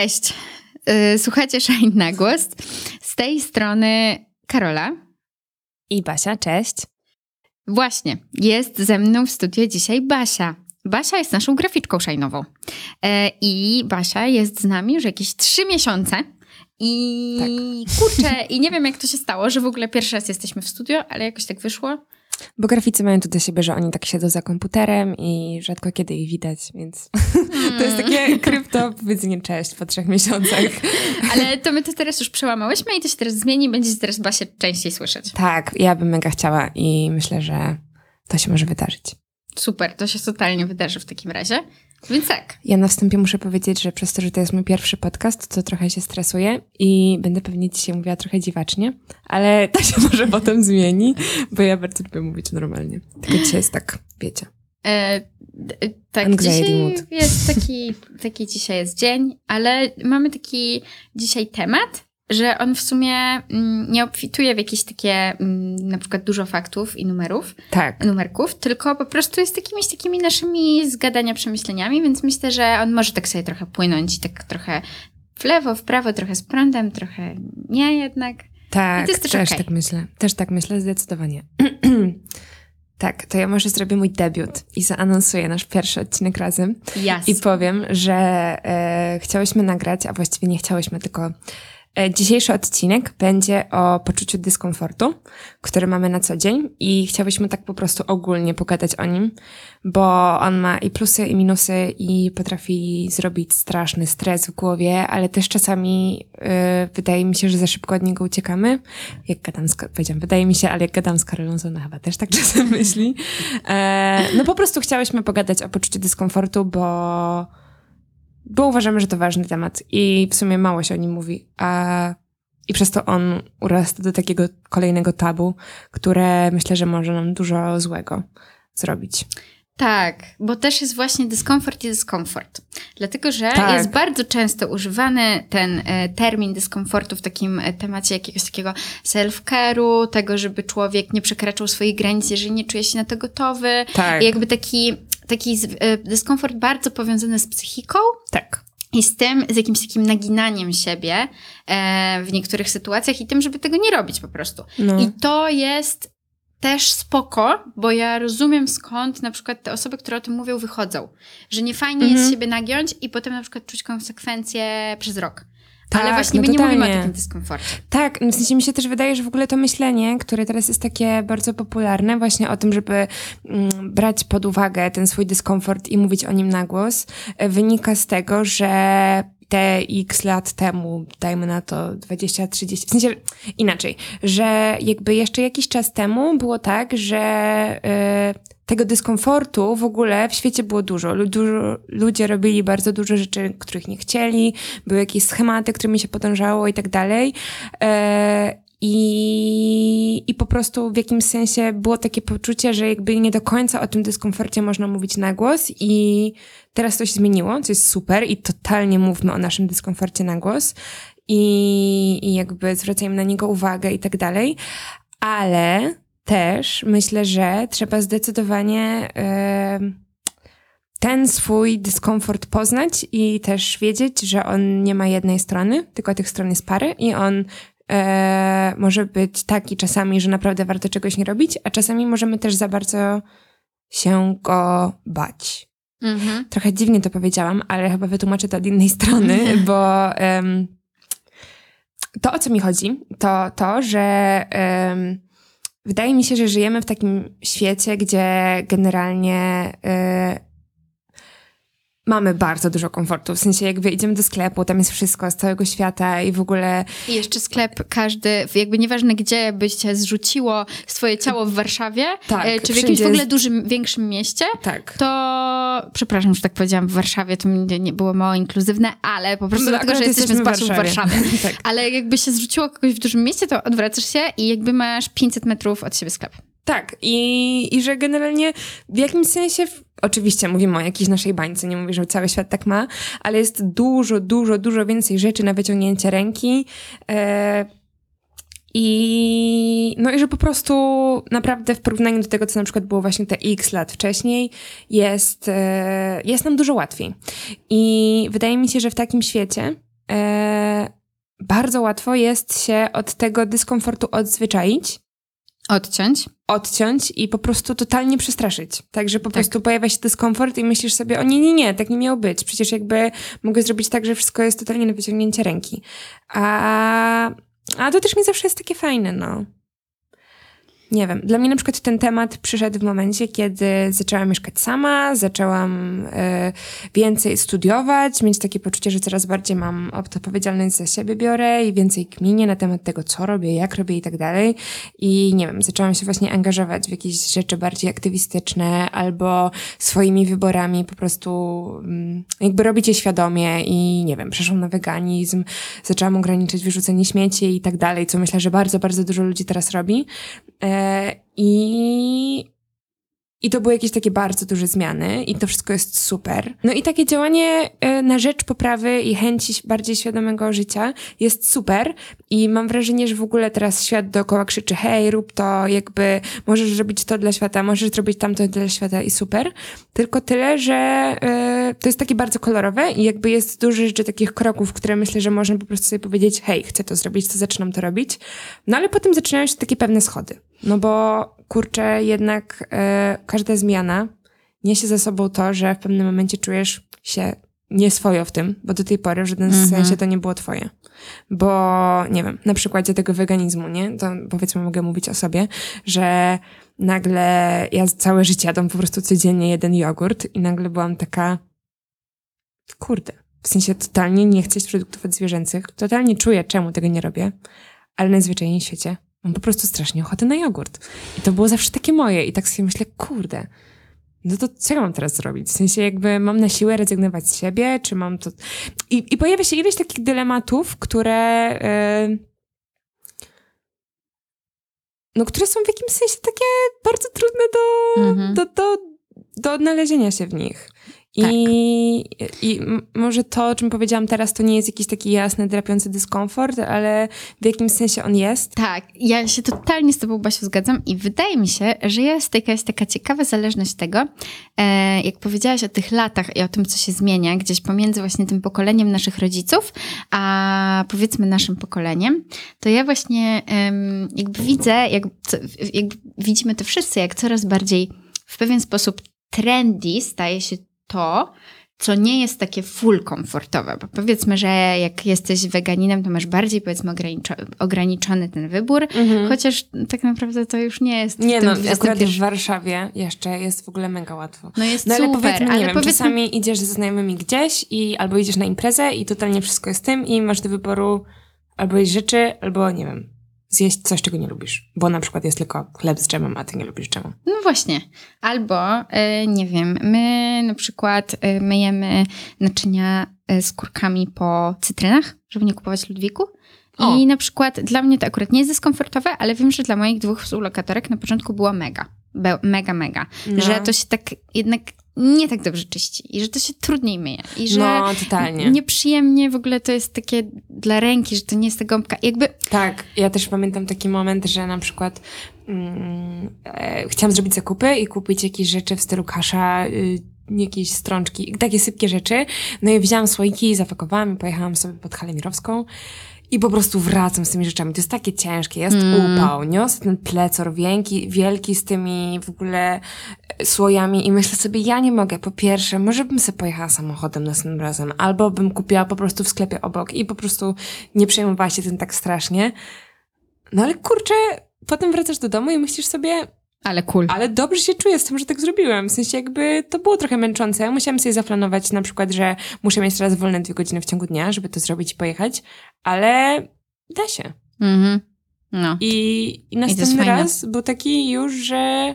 Cześć. Y, słuchajcie Shine na głos. Z tej strony Karola. I Basia, cześć. Właśnie, jest ze mną w studiu dzisiaj Basia. Basia jest naszą graficzką szajnową. E, I Basia jest z nami już jakieś trzy miesiące. I tak. kurczę, i nie wiem jak to się stało, że w ogóle pierwszy raz jesteśmy w studio, ale jakoś tak wyszło. Bo graficy mają to do siebie, że oni tak siedzą za komputerem i rzadko kiedy ich widać, więc hmm. to jest takie krypto powiedzenie cześć po trzech miesiącach. Ale to my to teraz już przełamałyśmy i to się teraz zmieni będziecie teraz Basię częściej słyszeć. Tak, ja bym mega chciała i myślę, że to się może wydarzyć. Super, to się totalnie wydarzy w takim razie. Więc tak. Ja na wstępie muszę powiedzieć, że przez to, że to jest mój pierwszy podcast, to trochę się stresuję i będę pewnie dzisiaj mówiła trochę dziwacznie, ale to się może potem zmieni, bo ja bardzo lubię mówić normalnie. Tylko dzisiaj jest tak, wiecie. E, tak, Anxiety dzisiaj mood. jest taki, taki dzisiaj jest dzień, ale mamy taki dzisiaj temat, że on w sumie mm, nie obfituje w jakieś takie mm, na przykład dużo faktów i numerów, tak. numerków, tylko po prostu jest takimiś takimi naszymi zgadania, przemyśleniami, więc myślę, że on może tak sobie trochę płynąć, tak trochę w lewo, w prawo, trochę z prądem, trochę nie jednak. Tak, też, też okay. tak myślę. Też tak myślę, zdecydowanie. Tak, to ja może zrobię mój debiut i zaanonsuję nasz pierwszy odcinek razem. Yes. I powiem, że e, chciałyśmy nagrać, a właściwie nie chciałyśmy, tylko dzisiejszy odcinek będzie o poczuciu dyskomfortu, który mamy na co dzień i chciałyśmy tak po prostu ogólnie pogadać o nim, bo on ma i plusy, i minusy i potrafi zrobić straszny stres w głowie, ale też czasami yy, wydaje mi się, że za szybko od niego uciekamy. Jak gadam z, powiedziałam, wydaje mi się, ale jak gadam z Karolą, to ona chyba też tak czasem myśli. E, no po prostu chciałyśmy pogadać o poczuciu dyskomfortu, bo bo uważamy, że to ważny temat i w sumie mało się o nim mówi, a i przez to on urasta do takiego kolejnego tabu, które myślę, że może nam dużo złego zrobić. Tak, bo też jest właśnie dyskomfort i dyskomfort. Dlatego, że tak. jest bardzo często używany ten e, termin dyskomfortu w takim e, temacie jakiegoś takiego self-care'u, tego, żeby człowiek nie przekraczał swoich granic, jeżeli nie czuje się na to gotowy. Tak. I jakby taki taki e, dyskomfort bardzo powiązany z psychiką. Tak. I z tym, z jakimś takim naginaniem siebie e, w niektórych sytuacjach i tym, żeby tego nie robić po prostu. No. I to jest też spoko, bo ja rozumiem skąd na przykład te osoby, które o tym mówią, wychodzą. Że nie fajnie mhm. jest siebie nagiąć i potem na przykład czuć konsekwencje przez rok. Tak, Ale właśnie no my totalnie. nie mówimy o takim dyskomforcie. Tak, w sensie mi się też wydaje, że w ogóle to myślenie, które teraz jest takie bardzo popularne, właśnie o tym, żeby mm, brać pod uwagę ten swój dyskomfort i mówić o nim na głos, e, wynika z tego, że te x lat temu, dajmy na to 20, 30, w sensie inaczej, że jakby jeszcze jakiś czas temu było tak, że yy, tego dyskomfortu w ogóle w świecie było dużo. dużo. Ludzie robili bardzo dużo rzeczy, których nie chcieli, były jakieś schematy, którymi się podążało i tak dalej. I, I po prostu w jakimś sensie było takie poczucie, że jakby nie do końca o tym dyskomforcie można mówić na głos i teraz to się zmieniło, co jest super i totalnie mówmy o naszym dyskomforcie na głos. I, i jakby zwracajmy na niego uwagę i tak dalej, ale też myślę, że trzeba zdecydowanie ten swój dyskomfort poznać i też wiedzieć, że on nie ma jednej strony, tylko tych stron jest parę i on e, może być taki czasami, że naprawdę warto czegoś nie robić, a czasami możemy też za bardzo się go bać. Mhm. Trochę dziwnie to powiedziałam, ale chyba wytłumaczę to od innej strony, bo um, to, o co mi chodzi, to to, że um, Wydaje mi się, że żyjemy w takim świecie, gdzie generalnie y, mamy bardzo dużo komfortu. W sensie jakby idziemy do sklepu, tam jest wszystko z całego świata i w ogóle... I jeszcze sklep każdy, jakby nieważne gdzie by cię zrzuciło swoje ciało w Warszawie, tak, e, czy w jakimś w ogóle dużym, większym mieście, tak. to przepraszam, że tak powiedziałam w Warszawie, to nie było mało inkluzywne, ale po prostu no, dlatego, że jesteśmy z Basią w Warszawie. tak. Ale jakby się zrzuciło kogoś w dużym mieście, to odwracasz się i jakby masz 500 metrów od siebie sklep. Tak, i, i że generalnie w jakimś sensie, oczywiście mówimy o jakiejś naszej bańce, nie mówię, że cały świat tak ma, ale jest dużo, dużo, dużo więcej rzeczy na wyciągnięcie ręki. E, i, no i że po prostu naprawdę w porównaniu do tego, co na przykład było właśnie te x lat wcześniej, jest, e, jest nam dużo łatwiej. I wydaje mi się, że w takim świecie e, bardzo łatwo jest się od tego dyskomfortu odzwyczaić. Odciąć. Odciąć i po prostu totalnie przestraszyć. Także po tak. prostu pojawia się dyskomfort i myślisz sobie, o nie, nie, nie, tak nie miało być. Przecież jakby mogę zrobić tak, że wszystko jest totalnie na wyciągnięcie ręki. A, a to też mi zawsze jest takie fajne, no nie wiem, dla mnie na przykład ten temat przyszedł w momencie, kiedy zaczęłam mieszkać sama, zaczęłam y, więcej studiować, mieć takie poczucie, że coraz bardziej mam odpowiedzialność za siebie biorę i więcej kminie na temat tego, co robię, jak robię i tak dalej. I nie wiem, zaczęłam się właśnie angażować w jakieś rzeczy bardziej aktywistyczne albo swoimi wyborami po prostu mm, jakby robić je świadomie i nie wiem, przeszłam na weganizm, zaczęłam ograniczać wyrzucenie śmieci i tak dalej, co myślę, że bardzo, bardzo dużo ludzi teraz robi. E, I i to były jakieś takie bardzo duże zmiany i to wszystko jest super. No i takie działanie e, na rzecz poprawy i chęci bardziej świadomego życia jest super i mam wrażenie, że w ogóle teraz świat dookoła krzyczy hej, rób to, jakby możesz zrobić to dla świata, możesz zrobić tamto dla świata i super. Tylko tyle, że y, to jest takie bardzo kolorowe i jakby jest dużo rzeczy takich kroków, które myślę, że można po prostu sobie powiedzieć hej, chcę to zrobić, to zaczynam to robić. No ale potem zaczynają się takie pewne schody. No bo kurczę, jednak e, każda zmiana niesie ze sobą to, że w pewnym momencie czujesz się nieswojo w tym, bo do tej pory w żadnym mm -hmm. sensie to nie było twoje. Bo, nie wiem, na przykładzie tego weganizmu, nie? To powiedzmy mogę mówić o sobie, że nagle ja całe życie jadam po prostu codziennie jeden jogurt i nagle byłam taka, kurde, w sensie totalnie nie chcę produktów odzwierzęcych, totalnie czuję, czemu tego nie robię, ale najzwyczajniej w świecie Mam po prostu strasznie ochotę na jogurt. I to było zawsze takie moje. I tak sobie myślę, kurde, no to co ja mam teraz zrobić? W sensie jakby mam na siłę rezygnować z siebie, czy mam to... I, i pojawia się ileś takich dylematów, które... Yy... No, które są w jakimś sensie takie bardzo trudne do, mhm. do, do, do odnalezienia się w nich. I, tak. I może to, o czym powiedziałam teraz, to nie jest jakiś taki jasny, drapiący dyskomfort, ale w jakimś sensie on jest. Tak, ja się totalnie z tobą, Basiu, zgadzam i wydaje mi się, że jest jakaś taka ciekawa zależność tego, e, jak powiedziałaś o tych latach i o tym, co się zmienia gdzieś pomiędzy właśnie tym pokoleniem naszych rodziców, a powiedzmy naszym pokoleniem, to ja właśnie jakby widzę, jak, jak widzimy to wszyscy, jak coraz bardziej w pewien sposób trendy staje się to, co nie jest takie full komfortowe, bo powiedzmy, że jak jesteś weganinem, to masz bardziej powiedzmy ograniczony ten wybór, mhm. chociaż tak naprawdę to już nie jest. Nie no, akurat w Warszawie jeszcze jest w ogóle mega łatwo. No jest no, ale super, powiedzmy, nie ale wiem, powiedzmy... czasami idziesz ze znajomymi gdzieś i albo idziesz na imprezę i totalnie wszystko jest tym i masz do wyboru albo jeść rzeczy, albo nie wiem, zjeść coś, czego nie lubisz, bo na przykład jest tylko chleb z dżemem, a ty nie lubisz dżemu. No właśnie. Albo, y, nie wiem, my na przykład y, myjemy naczynia y, z kurkami po cytrynach, żeby nie kupować Ludwiku. O. I na przykład dla mnie to akurat nie jest dyskomfortowe, ale wiem, że dla moich dwóch współlokatorek na początku było mega. Be mega, mega. No. Że to się tak jednak nie tak dobrze czyści i że to się trudniej myje. I że no, totalnie. Nieprzyjemnie w ogóle to jest takie dla ręki, że to nie jest ta gąbka. Jakby... Tak, ja też pamiętam taki moment, że na przykład mm, e, chciałam zrobić zakupy i kupić jakieś rzeczy w stylu kasza, y, jakieś strączki, takie sypkie rzeczy. No i wzięłam słoiki, zapakowałam i pojechałam sobie pod Halę Mirowską. I po prostu wracam z tymi rzeczami. To jest takie ciężkie, jest mm. upał. Niosę ten plecor wielki, wielki z tymi w ogóle e, słojami i myślę sobie, ja nie mogę. Po pierwsze, może bym sobie pojechała samochodem następnym razem, albo bym kupiła po prostu w sklepie obok i po prostu nie przejmowała się tym tak strasznie. No ale kurczę, potem wracasz do domu i myślisz sobie, ale cool. Ale dobrze się czuję z tym, że tak zrobiłem. W sensie jakby to było trochę męczące. Musiałam sobie zaplanować na przykład, że muszę mieć teraz wolne dwie godziny w ciągu dnia, żeby to zrobić i pojechać, ale da się. Mhm. No. I, i następny I raz był taki już, że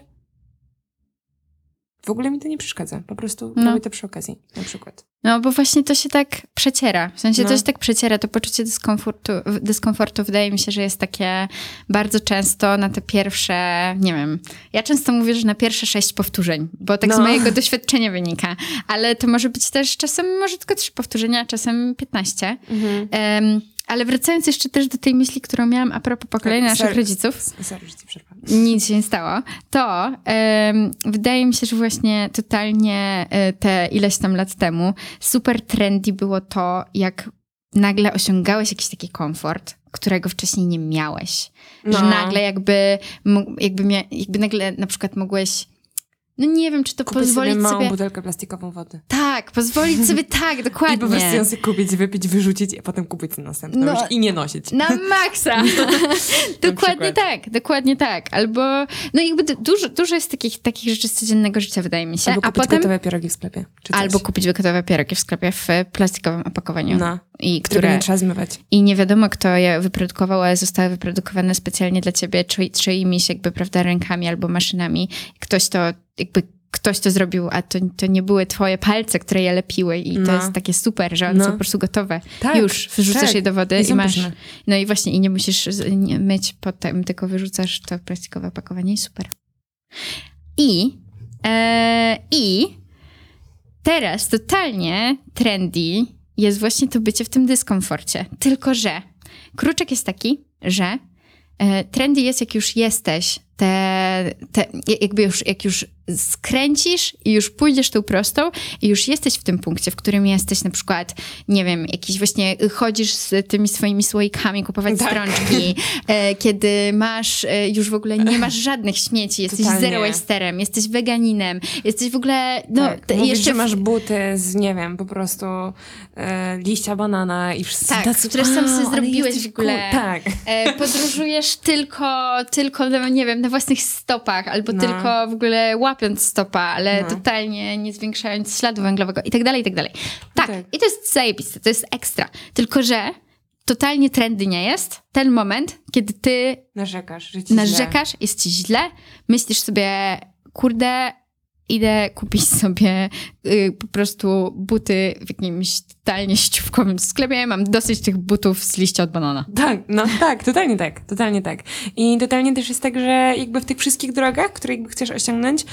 w ogóle mi to nie przeszkadza. Po prostu no. robię to przy okazji, na przykład. No, bo właśnie to się tak przeciera. W sensie no. to się tak przeciera, to poczucie dyskomfortu, dyskomfortu wydaje mi się, że jest takie bardzo często na te pierwsze, nie wiem, ja często mówię, że na pierwsze sześć powtórzeń, bo tak no. z mojego doświadczenia wynika, ale to może być też czasem, może tylko trzy powtórzenia, czasem piętnaście. Mhm. Um, ale wracając jeszcze też do tej myśli, którą miałam a propos pokolenia tak, naszych rodziców. Sorry, że ci Nic się nie stało. To um, wydaje mi się, że właśnie totalnie e, te ileś tam lat temu super trendy było to, jak nagle osiągałeś jakiś taki komfort, którego wcześniej nie miałeś. No. Że nagle jakby, jakby, jakby nagle na przykład mogłeś no nie wiem, czy to kupić pozwolić sobie... małą sobie... butelkę plastikową wody. Tak, pozwolić sobie tak, dokładnie. I po prostu ją sobie kupić, wypić, wyrzucić, a potem kupić następną no, i nie nosić. Na maksa. dokładnie tak, dokładnie tak. Albo, no jakby dużo, dużo jest takich, takich rzeczy z codziennego życia, wydaje mi się. Albo kupić a potem... gotowe pierogi w sklepie. Albo kupić gotowe pierogi w sklepie w plastikowym opakowaniu. No. I które nie trzeba zmywać. I nie wiadomo, kto je wyprodukował, ale zostały wyprodukowane specjalnie dla ciebie, czy, czyimiś jakby, prawda, rękami albo maszynami. Ktoś to jakby ktoś to zrobił, a to, to nie były twoje palce, które je lepiły i no. to jest takie super, że one no. są po prostu gotowe. Tak, Już wrzucasz tak. je do wody i, i masz. No i właśnie i nie musisz myć potem, tylko wyrzucasz to plastikowe opakowanie i super. I e, i teraz totalnie trendy jest właśnie to bycie w tym dyskomforcie. Tylko, że kruczek jest taki, że e, trendy jest jak już jesteś, te, te, jakby już, jak już skręcisz i już pójdziesz tą prostą i już jesteś w tym punkcie, w którym jesteś na przykład, nie wiem, jakiś właśnie chodzisz z tymi swoimi słoikami kupować tak. strączki, e, kiedy masz, e, już w ogóle nie masz żadnych śmieci, jesteś Totalnie. zero wasterem, jesteś weganinem, jesteś w ogóle, no... Tak. Mówisz, jeszcze że masz buty z, nie wiem, po prostu e, liścia banana i wszyscy Tak, tacy, które sam sobie zrobiłeś w ogóle. Cool. Tak. E, podróżujesz tylko, tylko, no, nie wiem, na własnych stopach, albo no. tylko w ogóle łapiąc stopa, ale no. totalnie nie zwiększając śladu węglowego i tak dalej, i tak dalej. Tak, tak, i to jest zajebiste, to jest ekstra. Tylko, że totalnie trendy nie jest ten moment, kiedy ty narzekasz, że ci narzekasz, źle. jest ci źle, myślisz sobie, kurde, idę kupić sobie y, po prostu buty w jakimś totalnie ściówkowym sklepie. Mam dosyć tych butów z liścia od banana. Tak, no tak, totalnie tak, totalnie tak. I totalnie też jest tak, że jakby w tych wszystkich drogach, które jakby chcesz osiągnąć,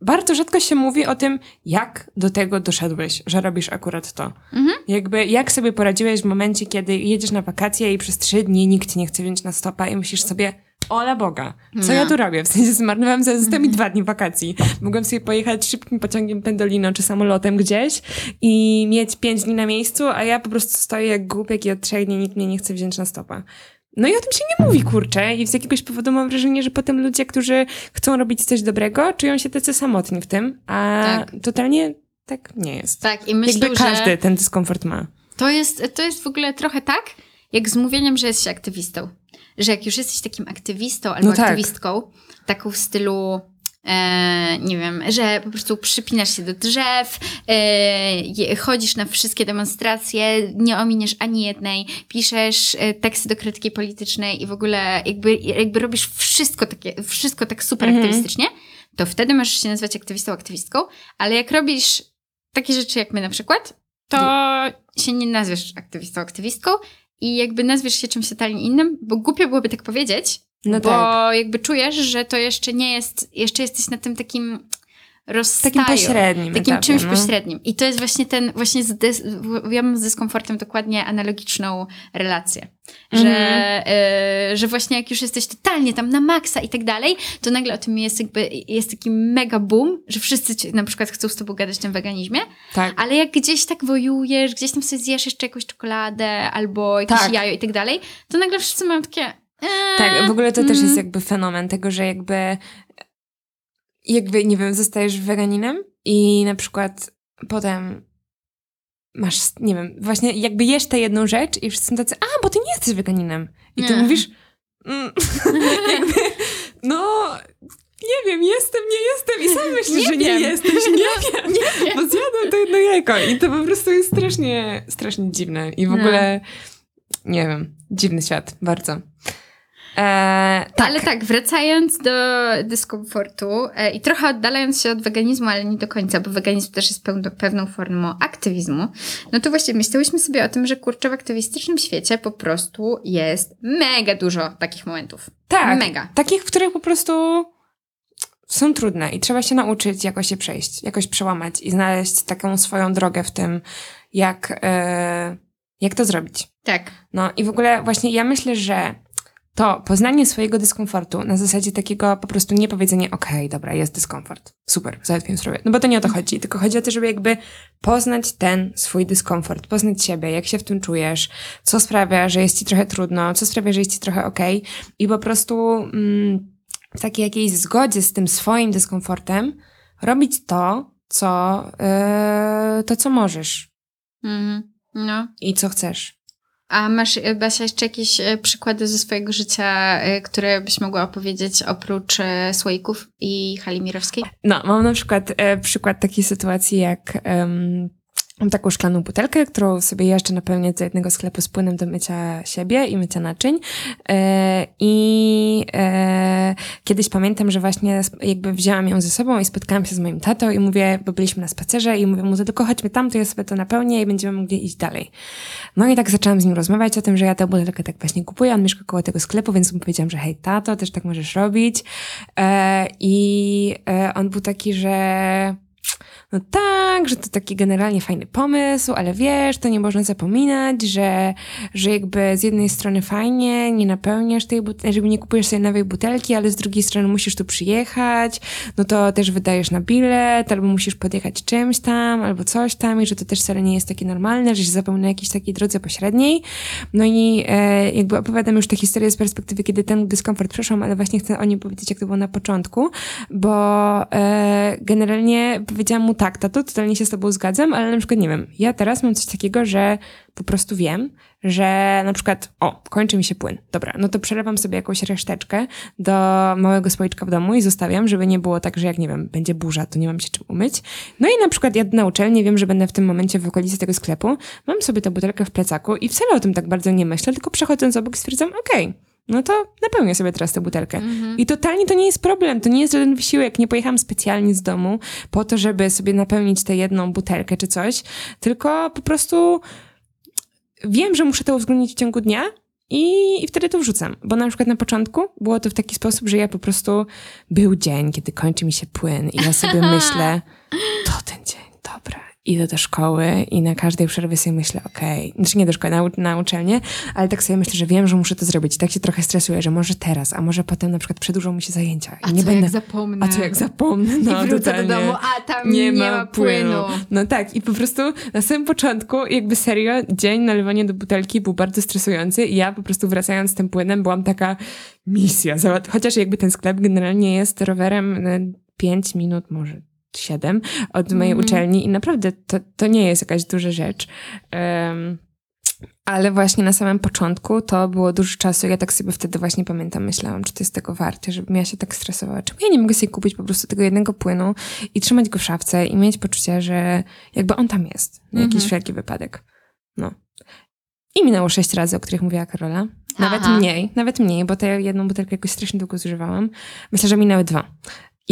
bardzo rzadko się mówi o tym, jak do tego doszedłeś, że robisz akurat to. Mhm. Jakby, jak sobie poradziłeś w momencie, kiedy jedziesz na wakacje i przez trzy dni nikt nie chce wziąć na stopa i myślisz sobie, ola Boga, co no. ja tu robię? W sensie zmarnowałem za system mhm. dwa dni wakacji. Mogłem sobie pojechać szybkim pociągiem pendolino czy samolotem gdzieś i mieć pięć dni na miejscu, a ja po prostu stoję jak głupiek i od trzech dni nikt mnie nie chce wziąć na stopa. No i o tym się nie mówi, kurczę. I z jakiegoś powodu mam wrażenie, że potem ludzie, którzy chcą robić coś dobrego, czują się tacy samotni w tym, a tak. totalnie tak nie jest. Tak, i myślę, Jakby każdy ten dyskomfort ma. To jest, to jest w ogóle trochę tak, jak z mówieniem, że jesteś aktywistą. Że jak już jesteś takim aktywistą albo no tak. aktywistką, taką w stylu E, nie wiem, że po prostu przypinasz się do drzew, e, chodzisz na wszystkie demonstracje, nie ominiesz ani jednej, piszesz e, teksty do krytyki politycznej i w ogóle jakby, jakby robisz wszystko takie, wszystko tak super mhm. aktywistycznie, to wtedy możesz się nazywać aktywistą, aktywistką, ale jak robisz takie rzeczy jak my na przykład, to się nie nazwiesz aktywistą, aktywistką i jakby nazwiesz się czymś totalnie innym, bo głupio byłoby tak powiedzieć, no bo tak. jakby czujesz, że to jeszcze nie jest, jeszcze jesteś na tym takim rozstaju. Takim pośrednim. Takim etapie, czymś no. pośrednim. I to jest właśnie ten, właśnie z dys, ja mam z dyskomfortem dokładnie analogiczną relację. Że, mm. y, że właśnie jak już jesteś totalnie tam na maksa i tak dalej, to nagle o tym jest jakby, jest taki mega boom, że wszyscy ci, na przykład chcą z tobą gadać o tym weganizmie, tak. ale jak gdzieś tak wojujesz, gdzieś tam sobie zjesz jeszcze jakąś czekoladę albo jakieś tak. jajo i tak dalej, to nagle wszyscy mają takie tak, w ogóle to też jest mm. jakby fenomen tego, że jakby jakby, nie wiem, zostajesz weganinem i na przykład potem masz, nie wiem, właśnie jakby jesz tę jedną rzecz i wszyscy są tacy, a, bo ty nie jesteś weganinem. I ty nie. mówisz, mm, jakby, no, nie wiem, jestem, nie jestem i sam myślisz, że nie jesteś, nie wiem, nie wiem, bo zjadłem to jedno jajko i to po prostu jest strasznie, strasznie dziwne i w no. ogóle, nie wiem, dziwny świat, bardzo. E, tak. Ale tak, wracając do dyskomfortu e, i trochę oddalając się od weganizmu, ale nie do końca, bo weganizm też jest pełno, pewną formą aktywizmu, no to właśnie myślałyśmy sobie o tym, że kurczę w aktywistycznym świecie po prostu jest mega dużo takich momentów. Tak. Mega. Takich, w których po prostu są trudne i trzeba się nauczyć jakoś je przejść, jakoś przełamać i znaleźć taką swoją drogę w tym, jak, e, jak to zrobić. Tak. No i w ogóle właśnie ja myślę, że to poznanie swojego dyskomfortu na zasadzie takiego po prostu nie powiedzenie, okej, okay, dobra, jest dyskomfort, super, załatwiam sprawę. No bo to nie o to chodzi, tylko chodzi o to, żeby jakby poznać ten swój dyskomfort, poznać siebie, jak się w tym czujesz, co sprawia, że jest ci trochę trudno, co sprawia, że jest ci trochę okej okay, i po prostu mm, w takiej jakiejś zgodzie z tym swoim dyskomfortem robić to, co, yy, to, co możesz. Mm, no. I co chcesz. A masz, Basia, jeszcze jakieś y, przykłady ze swojego życia, y, które byś mogła opowiedzieć oprócz słoików i hali mirowskiej? No, mam na przykład e, przykład takiej sytuacji, jak um, Mam taką szklaną butelkę, którą sobie jeszcze napełnię do jednego sklepu z płynem do mycia siebie i mycia naczyń. E, I e, kiedyś pamiętam, że właśnie jakby wzięłam ją ze sobą i spotkałam się z moim tatą i mówię, bo byliśmy na spacerze i mówię mu, to tylko chodźmy tam, to ja sobie to napełnię i będziemy mogli iść dalej. No i tak zaczęłam z nim rozmawiać o tym, że ja tę butelkę tak właśnie kupuję, on mieszka koło tego sklepu, więc mu powiedziałam, że hej tato, też tak możesz robić. E, I on był taki, że no tak, że to taki generalnie fajny pomysł, ale wiesz, to nie można zapominać, że, że jakby z jednej strony fajnie, nie napełniasz tej butelki, żeby nie kupujesz sobie nowej butelki, ale z drugiej strony musisz tu przyjechać, no to też wydajesz na bilet, albo musisz podjechać czymś tam, albo coś tam i że to też wcale nie jest takie normalne, że się zapełnia na jakiejś takiej drodze pośredniej. No i e, jakby opowiadam już tę historię z perspektywy, kiedy ten dyskomfort przeszłam, ale właśnie chcę o nim powiedzieć, jak to było na początku, bo e, generalnie powiedziałam mu tak, tato, totalnie się z tobą zgadzam, ale na przykład nie wiem, ja teraz mam coś takiego, że po prostu wiem, że na przykład, o, kończy mi się płyn. Dobra, no to przelewam sobie jakąś reszteczkę do małego słoiczka w domu i zostawiam, żeby nie było tak, że jak, nie wiem, będzie burza, to nie mam się czym umyć. No i na przykład ja na uczelni wiem, że będę w tym momencie w okolicy tego sklepu, mam sobie tę butelkę w plecaku i wcale o tym tak bardzo nie myślę, tylko przechodząc obok stwierdzam, okej, okay, no to napełnię sobie teraz tę butelkę. Mhm. I totalnie to nie jest problem, to nie jest żaden wysiłek. Nie pojechałam specjalnie z domu po to, żeby sobie napełnić tę jedną butelkę czy coś, tylko po prostu wiem, że muszę to uwzględnić w ciągu dnia i, i wtedy to wrzucam. Bo na przykład na początku było to w taki sposób, że ja po prostu był dzień, kiedy kończy mi się płyn i ja sobie myślę, to ten dzień, idę do szkoły i na każdej przerwie sobie myślę, okej, okay. znaczy nie do szkoły, na, na uczelnię, ale tak sobie myślę, że wiem, że muszę to zrobić. I tak się trochę stresuję, że może teraz, a może potem na przykład przedłużą mi się zajęcia. I a nie co będę... jak zapomnę? A co jak zapomnę? No, I wrócę totalnie. do domu, a tam nie, nie ma płynu. płynu. No tak, i po prostu na samym początku, jakby serio, dzień nalewania do butelki był bardzo stresujący i ja po prostu wracając z tym płynem byłam taka misja. Chociaż jakby ten sklep generalnie jest rowerem 5 minut, może siedem od mojej mm. uczelni i naprawdę to, to nie jest jakaś duża rzecz. Um, ale właśnie na samym początku to było dużo czasu. Ja tak sobie wtedy właśnie pamiętam, myślałam, czy to jest tego warte, żebym ja się tak stresowała. Czemu ja nie mogę sobie kupić po prostu tego jednego płynu i trzymać go w szafce i mieć poczucie, że jakby on tam jest na jakiś mm -hmm. wszelki wypadek. No. I minęło sześć razy, o których mówiła Karola. Nawet Aha. mniej, nawet mniej, bo tę jedną butelkę jakoś strasznie długo zużywałam. Myślę, że minęły dwa.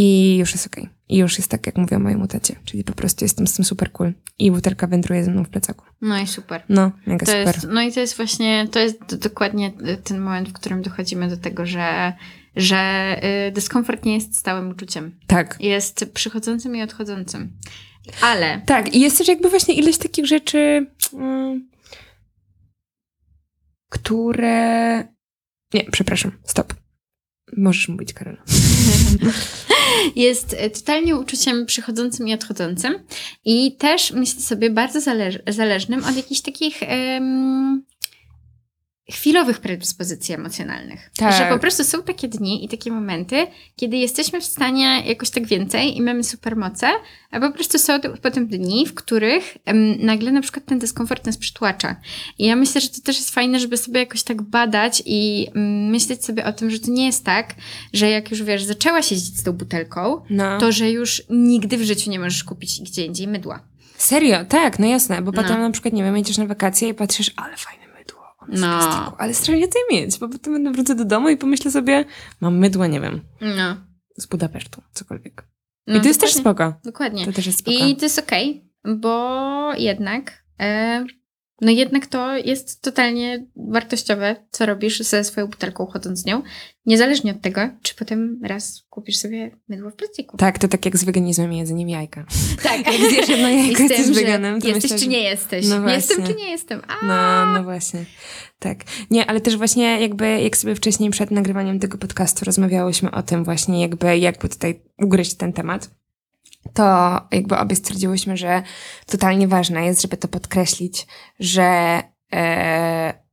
I już jest okej. Okay. I już jest tak, jak mówię o mojemu tacie. Czyli po prostu jestem z tym super cool. I butelka wędruje ze mną w plecaku. No i super. No, mega to super. Jest, no i to jest właśnie, to jest dokładnie ten moment, w którym dochodzimy do tego, że, że y, dyskomfort nie jest stałym uczuciem. Tak. Jest przychodzącym i odchodzącym. Ale... Tak, i jest też jakby właśnie ileś takich rzeczy, mm, które... Nie, przepraszam, stop. Możesz mówić, Karola. jest totalnie uczuciem przychodzącym i odchodzącym. I też myślę sobie bardzo zależ zależnym od jakichś takich chwilowych predyspozycji emocjonalnych. Tak. Że po prostu są takie dni i takie momenty, kiedy jesteśmy w stanie jakoś tak więcej i mamy supermoce, a po prostu są potem dni, w których um, nagle na przykład ten dyskomfort nas przytłacza. I ja myślę, że to też jest fajne, żeby sobie jakoś tak badać i um, myśleć sobie o tym, że to nie jest tak, że jak już wiesz, zaczęłaś jeździć z tą butelką, no. to że już nigdy w życiu nie możesz kupić gdzie indziej mydła. Serio? Tak, no jasne, bo no. potem na przykład, nie wiem, jedziesz na wakacje i patrzysz, ale fajne no. ale strasznie chcę mieć, bo potem będę wrócę do domu i pomyślę sobie, mam mydło, nie wiem, no. z Budapesztu, cokolwiek. No, I to jest też spoko. Dokładnie. To też jest spoko. I to jest okej, okay, bo jednak e, no jednak to jest totalnie wartościowe, co robisz ze swoją butelką chodząc z nią, niezależnie od tego, czy potem raz kupisz sobie mydło w plastiku. Tak, to tak jak z weganizmem i jedzeniem jajka. Tak. Jak zjesz jedno jajko, jesteś weganem, to Jesteś myślę, czy nie jesteś. No jestem czy nie jestem. A! No, no właśnie. Tak. Nie, ale też właśnie jakby, jak sobie wcześniej przed nagrywaniem tego podcastu rozmawiałyśmy o tym właśnie jakby, jakby tutaj ugryźć ten temat to jakby obie stwierdziłyśmy, że totalnie ważne jest, żeby to podkreślić, że e,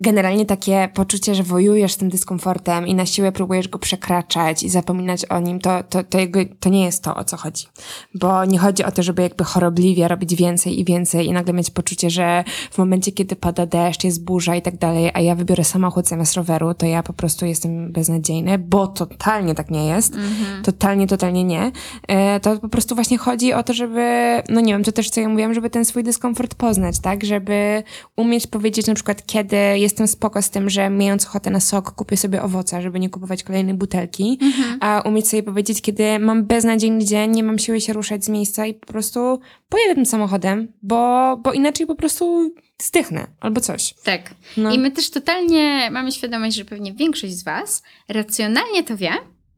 generalnie takie poczucie, że wojujesz z tym dyskomfortem i na siłę próbujesz go przekraczać i zapominać o nim, to, to, to, to nie jest to, o co chodzi. Bo nie chodzi o to, żeby jakby chorobliwie robić więcej i więcej i nagle mieć poczucie, że w momencie, kiedy pada deszcz, jest burza i tak dalej, a ja wybiorę samochód zamiast roweru, to ja po prostu jestem beznadziejny, bo totalnie tak nie jest. Mhm. Totalnie, totalnie nie. E, to po prostu właśnie chodzi o to, żeby, no nie wiem, to też co ja mówiłam, żeby ten swój dyskomfort poznać, tak? Żeby umieć powiedzieć na przykład, kiedy jestem spoko z tym, że mając ochotę na sok, kupię sobie owoce, żeby nie kupować kolejnej butelki, mhm. a umieć sobie powiedzieć, kiedy mam beznadziejny dzień, nie mam siły się ruszać z miejsca i po prostu pojadę tym samochodem, bo, bo inaczej po prostu zdychnę albo coś. Tak. No. I my też totalnie mamy świadomość, że pewnie większość z Was racjonalnie to wie,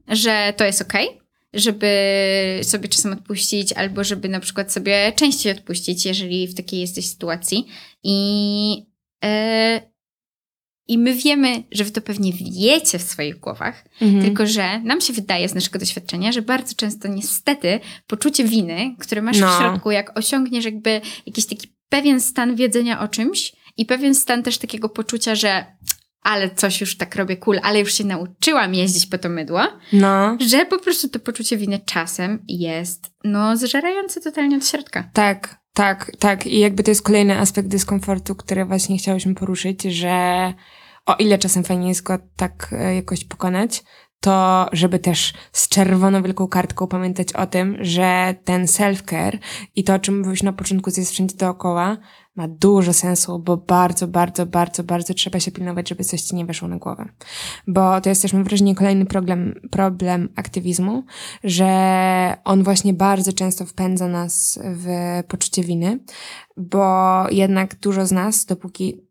że to jest okej, okay, żeby sobie czasem odpuścić, albo żeby na przykład sobie częściej odpuścić, jeżeli w takiej jesteś sytuacji. I yy, i my wiemy, że wy to pewnie wiecie w swoich głowach, mhm. tylko że nam się wydaje z naszego doświadczenia, że bardzo często niestety poczucie winy, które masz no. w środku, jak osiągniesz jakby jakiś taki pewien stan wiedzenia o czymś i pewien stan też takiego poczucia, że ale coś już tak robię cool, ale już się nauczyłam jeździć po to mydło, no. że po prostu to poczucie winy czasem jest no zżerające totalnie od środka. Tak, tak, tak. I jakby to jest kolejny aspekt dyskomfortu, który właśnie chciałyśmy poruszyć, że o ile czasem fajnie jest go tak e, jakoś pokonać, to żeby też z czerwoną wielką kartką pamiętać o tym, że ten self-care i to, o czym mówiłeś na początku, co jest wszędzie dookoła, ma dużo sensu, bo bardzo, bardzo, bardzo, bardzo trzeba się pilnować, żeby coś ci nie weszło na głowę. Bo to jest też, mam wrażenie, kolejny problem, problem aktywizmu, że on właśnie bardzo często wpędza nas w poczucie winy, bo jednak dużo z nas, dopóki,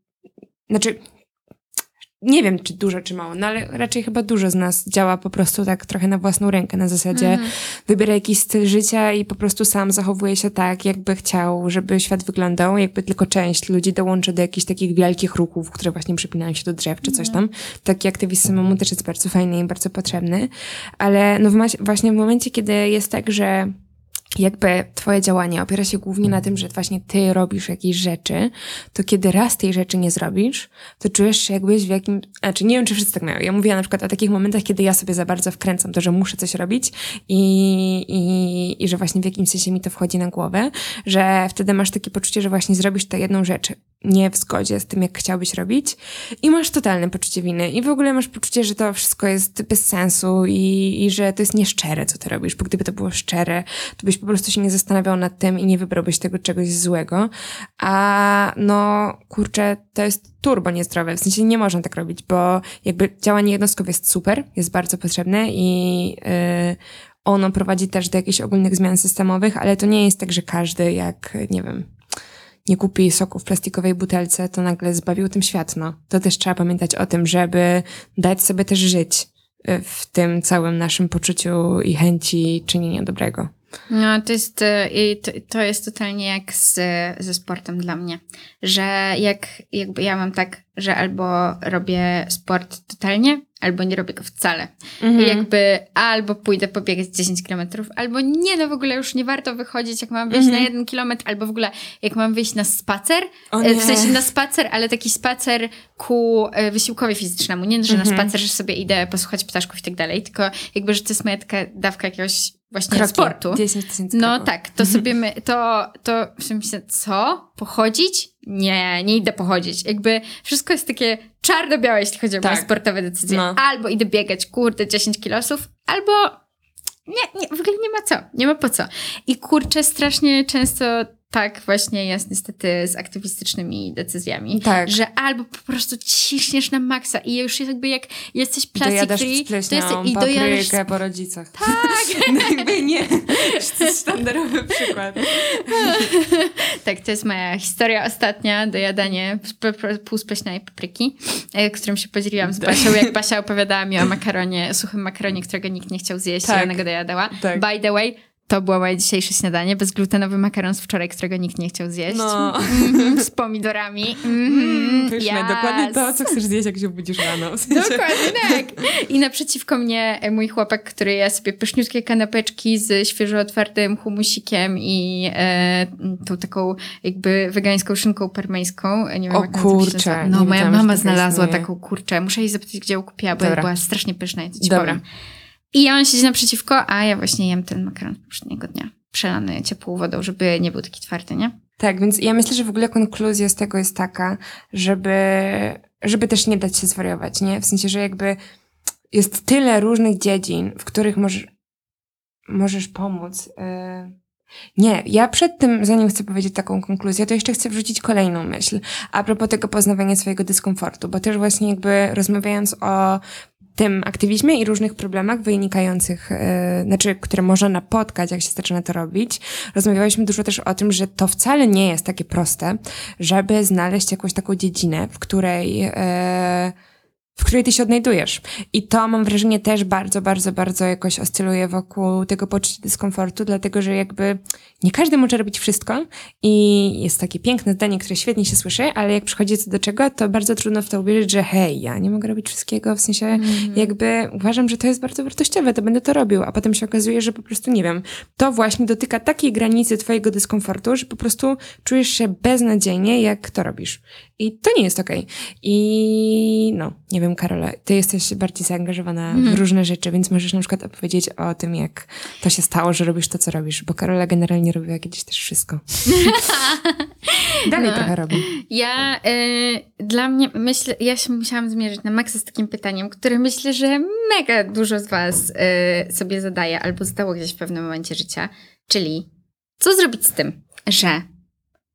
znaczy nie wiem, czy dużo, czy mało, no ale raczej chyba dużo z nas działa po prostu tak trochę na własną rękę, na zasadzie mm. wybiera jakiś styl życia i po prostu sam zachowuje się tak, jakby chciał, żeby świat wyglądał, jakby tylko część ludzi dołączy do jakichś takich wielkich ruchów, które właśnie przypinają się do drzew, czy coś mhm. tam. Taki aktywizm samemu też jest bardzo fajny i bardzo potrzebny, ale no właśnie w momencie, kiedy jest tak, że jakby twoje działanie opiera się głównie na tym, że właśnie ty robisz jakieś rzeczy, to kiedy raz tej rzeczy nie zrobisz, to czujesz się jakbyś w jakim... Znaczy nie wiem, czy wszyscy tak mają. Ja mówię na przykład o takich momentach, kiedy ja sobie za bardzo wkręcam to, że muszę coś robić i, i, i że właśnie w jakimś sensie mi to wchodzi na głowę, że wtedy masz takie poczucie, że właśnie zrobisz tę jedną rzecz nie w zgodzie z tym, jak chciałbyś robić. I masz totalne poczucie winy. I w ogóle masz poczucie, że to wszystko jest bez sensu i, i że to jest nieszczere, co ty robisz, bo gdyby to było szczere, to byś po prostu się nie zastanawiał nad tym i nie wybrałbyś tego czegoś złego, a no kurczę, to jest turbo niezdrowe, w sensie nie można tak robić, bo jakby działanie jednostkowe jest super, jest bardzo potrzebne i yy, ono prowadzi też do jakichś ogólnych zmian systemowych, ale to nie jest tak, że każdy jak, nie wiem, nie kupi soku w plastikowej butelce, to nagle zbawił tym świat. No. To też trzeba pamiętać o tym, żeby dać sobie też żyć y, w tym całym naszym poczuciu i chęci czynienia dobrego. No, to jest, y, to jest totalnie jak z, ze sportem dla mnie, że jak jakby ja mam tak, że albo robię sport totalnie, albo nie robię go wcale. Mhm. I jakby albo pójdę pobiegać 10 kilometrów, albo nie, no w ogóle już nie warto wychodzić, jak mam wyjść mhm. na jeden kilometr, albo w ogóle jak mam wyjść na spacer, e, w sensie na spacer, ale taki spacer ku e, wysiłkowi fizycznemu, nie, że mhm. na spacer, że sobie idę posłuchać ptaszków i tak dalej, tylko jakby, że to jest moja taka dawka jakiegoś właśnie Kroki. sportu. 10 tysięcy No tak, to sobie my, to, to w myślę, co? Pochodzić? Nie, nie idę pochodzić. Jakby wszystko jest takie czarno-białe, jeśli chodzi o tak. moje sportowe decyzje. No. Albo idę biegać, kurde, 10 kilosów, albo nie, nie, w ogóle nie ma co, nie ma po co. I kurczę, strasznie często tak właśnie jest niestety z aktywistycznymi decyzjami. Tak. Że albo po prostu ciśniesz na maksa i już jakby jak jesteś free, to jest i dojadasz... po rodzicach. Tak! no jakby nie. To jest sztandarowy przykład. tak, to jest moja historia ostatnia, dojadanie półspleśnej papryki, e, którym się podzieliłam z Basią, jak Basia opowiadała mi o makaronie, suchym makaronie, którego nikt nie chciał zjeść tak. i ona go dojadała. Tak. By the way, to było moje dzisiejsze śniadanie. Bezglutenowy makaron z wczoraj, którego nikt nie chciał zjeść. No. Mm, z pomidorami. Mm, Pyszne, yes. dokładnie to, co chcesz zjeść, jak się budzisz rano. W sensie. Dokładnie tak. I naprzeciwko mnie e, mój chłopak, który je sobie pyszniutkie kanapeczki z świeżo otwartym humusikiem i e, tą taką jakby wegańską szynką parmeńską. Nie wiem, o jak kurczę. No, moja mama znalazła taką kurczę. Muszę jej zapytać, gdzie ją kupiła, bo była strasznie pyszna. Ja ci Dobra. powiem. I on siedzi naprzeciwko, a ja właśnie jem ten makaron poprzedniego dnia. Przelany ciepłą wodą, żeby nie był taki twardy, nie? Tak, więc ja myślę, że w ogóle konkluzja z tego jest taka, żeby, żeby też nie dać się zwariować, nie? W sensie, że jakby jest tyle różnych dziedzin, w których możesz, możesz pomóc. Yy... Nie, ja przed tym, zanim chcę powiedzieć taką konkluzję, to jeszcze chcę wrzucić kolejną myśl a propos tego poznawania swojego dyskomfortu, bo też właśnie jakby rozmawiając o tym aktywizmie i różnych problemach wynikających, yy, znaczy, które można napotkać, jak się zaczyna to robić. Rozmawialiśmy dużo też o tym, że to wcale nie jest takie proste, żeby znaleźć jakąś taką dziedzinę, w której yy, w której ty się odnajdujesz. I to mam wrażenie też bardzo, bardzo, bardzo jakoś oscyluje wokół tego poczucia dyskomfortu, dlatego że jakby nie każdy może robić wszystko i jest takie piękne zdanie, które świetnie się słyszy, ale jak przychodzi co do czego, to bardzo trudno w to uwierzyć, że hej, ja nie mogę robić wszystkiego, w sensie mm -hmm. jakby uważam, że to jest bardzo wartościowe, to będę to robił, a potem się okazuje, że po prostu nie wiem, to właśnie dotyka takiej granicy twojego dyskomfortu, że po prostu czujesz się beznadziejnie, jak to robisz. I to nie jest okej. Okay. I no, nie wiem, Karola, ty jesteś bardziej zaangażowana mm. w mhm. różne rzeczy, więc możesz na przykład opowiedzieć o tym, jak to się stało, że robisz to, co robisz, bo Karola generalnie robiła kiedyś też wszystko. Dalej no, trochę robi. Ja, y, dla mnie, myślę, ja się musiałam zmierzyć na maksa z takim pytaniem, które myślę, że mega dużo z was y, sobie zadaje albo zadało gdzieś w pewnym momencie życia, czyli co zrobić z tym, że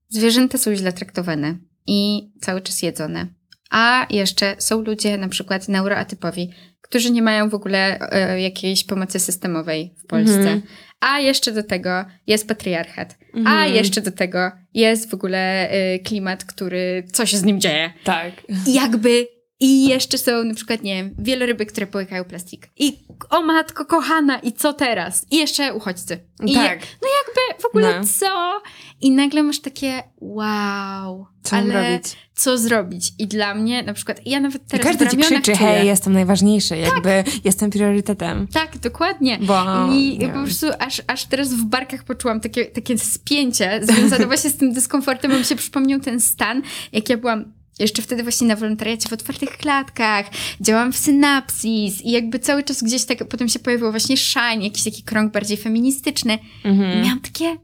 zwierzęta są źle traktowane, i cały czas jedzone. A jeszcze są ludzie, na przykład neuroatypowi, którzy nie mają w ogóle e, jakiejś pomocy systemowej w Polsce. Mm. A jeszcze do tego jest patriarchat. A mhm. jeszcze do tego jest w ogóle e, klimat, który coś z nim dzieje. Tak. I jakby i jeszcze są na przykład, nie wiem, wieloryby, które połykają plastik. I o matko kochana, i co teraz? I jeszcze uchodźcy. I tak. no jakby w ogóle no. co? I nagle masz takie wow. Co ale robić? Co zrobić? I dla mnie na przykład, ja nawet teraz I każdy ci krzyczy, czuję, hej, jestem najważniejszy, tak. jakby jestem priorytetem. Tak, dokładnie. Bo, I po prostu aż, aż teraz w barkach poczułam takie, takie spięcie związane właśnie z tym dyskomfortem, bo mi się przypomniał ten stan, jak ja byłam jeszcze wtedy właśnie na wolontariacie w otwartych klatkach, działam w synapsis i jakby cały czas gdzieś tak potem się pojawiło właśnie Shine, jakiś taki krąg bardziej feministyczny. Mhm. I miałam takie,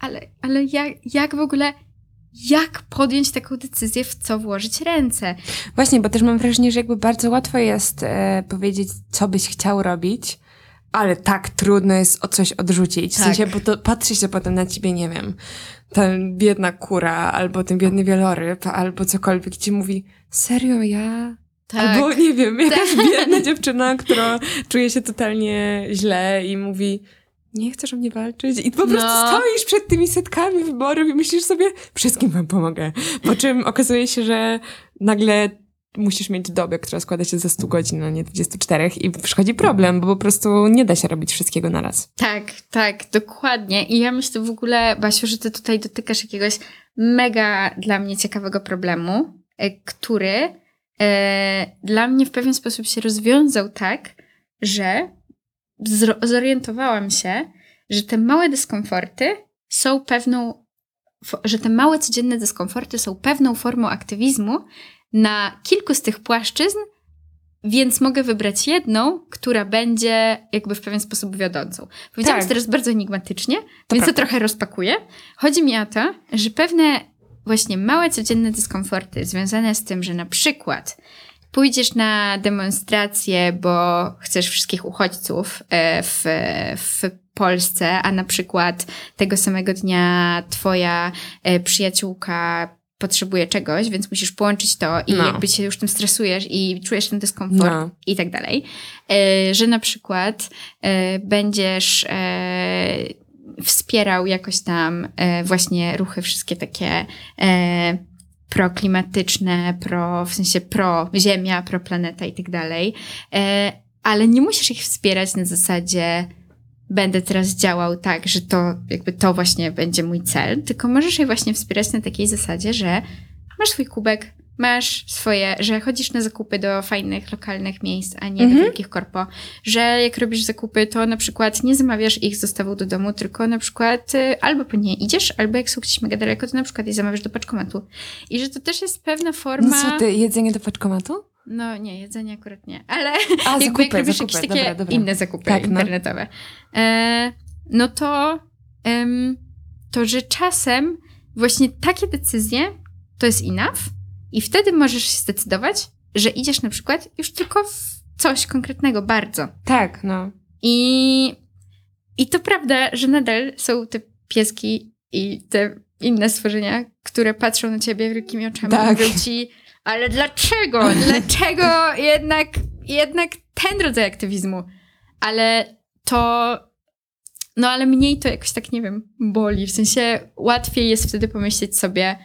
ale, ale jak, jak w ogóle, jak podjąć taką decyzję, w co włożyć ręce? Właśnie, bo też mam wrażenie, że jakby bardzo łatwo jest e, powiedzieć, co byś chciał robić, ale tak trudno jest o coś odrzucić. W tak. sensie, bo to patrzy się potem na ciebie, nie wiem, ta biedna kura, albo ten biedny wieloryb, albo cokolwiek ci mówi, serio, ja... Tak. Albo, nie wiem, jakaś tak. biedna dziewczyna, która czuje się totalnie źle i mówi, nie chcesz o mnie walczyć i po prostu no. stoisz przed tymi setkami wyborów i myślisz sobie, wszystkim wam pomogę. Po czym okazuje się, że nagle musisz mieć dobę, która składa się ze 100 godzin, a nie 24 i przychodzi problem, bo po prostu nie da się robić wszystkiego na raz. Tak, tak, dokładnie. I ja myślę w ogóle, Basiu, że ty tutaj dotykasz jakiegoś mega dla mnie ciekawego problemu, e, który e, dla mnie w pewien sposób się rozwiązał tak, że zorientowałam się, że te małe dyskomforty są pewną, że te małe codzienne dyskomforty są pewną formą aktywizmu, na kilku z tych płaszczyzn, więc mogę wybrać jedną, która będzie jakby w pewien sposób wiodącą. Powiedziałam tak. teraz bardzo enigmatycznie, to więc prawda. to trochę rozpakuję. Chodzi mi o to, że pewne właśnie małe codzienne dyskomforty związane z tym, że na przykład pójdziesz na demonstrację, bo chcesz wszystkich uchodźców e, w, w Polsce, a na przykład tego samego dnia twoja e, przyjaciółka potrzebuje czegoś, więc musisz połączyć to i no. jakby się już tym stresujesz i czujesz ten dyskomfort no. i tak dalej. E, że na przykład e, będziesz e, wspierał jakoś tam właśnie ruchy wszystkie takie proklimatyczne, pro, w sensie pro ziemia, pro planeta i tak dalej, ale nie musisz ich wspierać na zasadzie będę teraz działał tak, że to jakby to właśnie będzie mój cel, tylko możesz je właśnie wspierać na takiej zasadzie, że masz swój kubek, masz swoje, że chodzisz na zakupy do fajnych, lokalnych miejsc, a nie mhm. do wielkich korpo, że jak robisz zakupy, to na przykład nie zamawiasz ich z dostawą do domu, tylko na przykład y, albo po nie idziesz, albo jak są gdzieś mega daleko, to na przykład je zamawiasz do paczkomatu. I że to też jest pewna forma... No co ty, jedzenie do paczkomatu? No nie, jedzenie akurat nie, ale A, jakby zakupy, jak robisz zakupy, jakieś takie dobra, dobra. inne zakupy tak, no. internetowe, no, e, no to, em, to, że czasem właśnie takie decyzje to jest enough i wtedy możesz się zdecydować, że idziesz na przykład już tylko w coś konkretnego bardzo. Tak, no. I, i to prawda, że nadal są te pieski i te inne stworzenia, które patrzą na ciebie wielkimi oczami tak. i ci ale dlaczego? Dlaczego jednak, jednak ten rodzaj aktywizmu? Ale to. No, ale mniej to jakoś tak, nie wiem, boli. W sensie łatwiej jest wtedy pomyśleć sobie,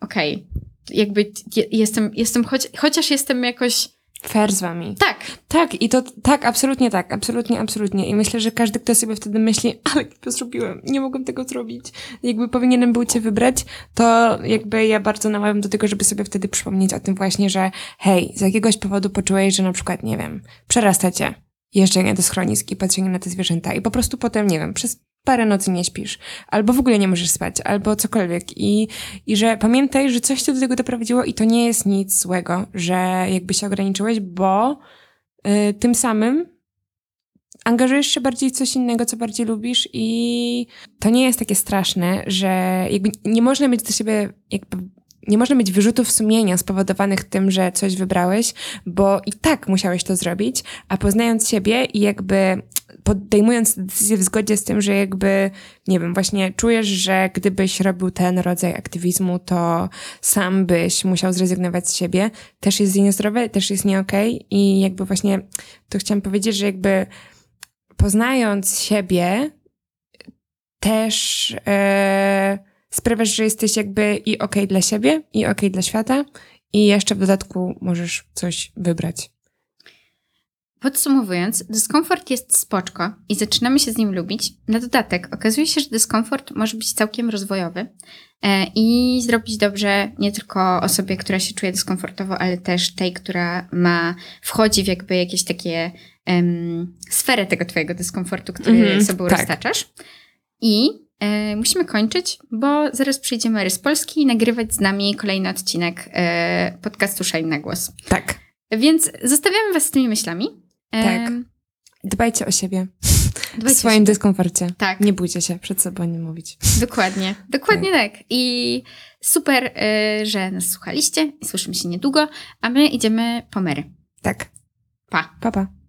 okej, okay, jakby jestem, jestem choć, chociaż jestem jakoś fair z wami. Tak. Tak, i to tak, absolutnie tak, absolutnie, absolutnie. I myślę, że każdy, kto sobie wtedy myśli, ale to zrobiłem, nie mogłem tego zrobić, jakby powinienem był cię wybrać, to jakby ja bardzo namawiam do tego, żeby sobie wtedy przypomnieć o tym właśnie, że hej, z jakiegoś powodu poczułeś, że na przykład, nie wiem, przerasta cię jeżdżenie do schroniski, patrzenie na te zwierzęta i po prostu potem, nie wiem, przez parę nocy nie śpisz, albo w ogóle nie możesz spać, albo cokolwiek. I, I że pamiętaj, że coś cię do tego doprowadziło i to nie jest nic złego, że jakby się ograniczyłeś, bo y, tym samym angażujesz się bardziej w coś innego, co bardziej lubisz i to nie jest takie straszne, że jakby nie można mieć do siebie jakby nie można mieć wyrzutów sumienia spowodowanych tym, że coś wybrałeś, bo i tak musiałeś to zrobić, a poznając siebie i jakby podejmując decyzję w zgodzie z tym, że jakby, nie wiem, właśnie czujesz, że gdybyś robił ten rodzaj aktywizmu, to sam byś musiał zrezygnować z siebie, też jest niezdrowe, też jest nie okej okay. i jakby właśnie to chciałam powiedzieć, że jakby poznając siebie, też e, sprawiasz, że jesteś jakby i okej okay dla siebie, i okej okay dla świata, i jeszcze w dodatku możesz coś wybrać. Podsumowując, dyskomfort jest spoczko i zaczynamy się z nim lubić. Na dodatek okazuje się, że dyskomfort może być całkiem rozwojowy e, i zrobić dobrze nie tylko osobie, która się czuje dyskomfortowo, ale też tej, która ma, wchodzi w jakby jakieś takie um, sferę tego twojego dyskomfortu, który mm, sobą tak. roztaczasz. I e, musimy kończyć, bo zaraz przyjdzie Mary z Polski i nagrywać z nami kolejny odcinek e, podcastu Shine na głos. Tak. Więc zostawiamy was z tymi myślami. Tak. Dbajcie o siebie. Dbajcie w swoim dyskomforcie. Tak. Nie bójcie się przed sobą nie mówić. Dokładnie. Dokładnie tak. tak. I super, y, że nas słuchaliście. Słyszymy się niedługo, a my idziemy po Mary. Tak. Pa. Pa, pa.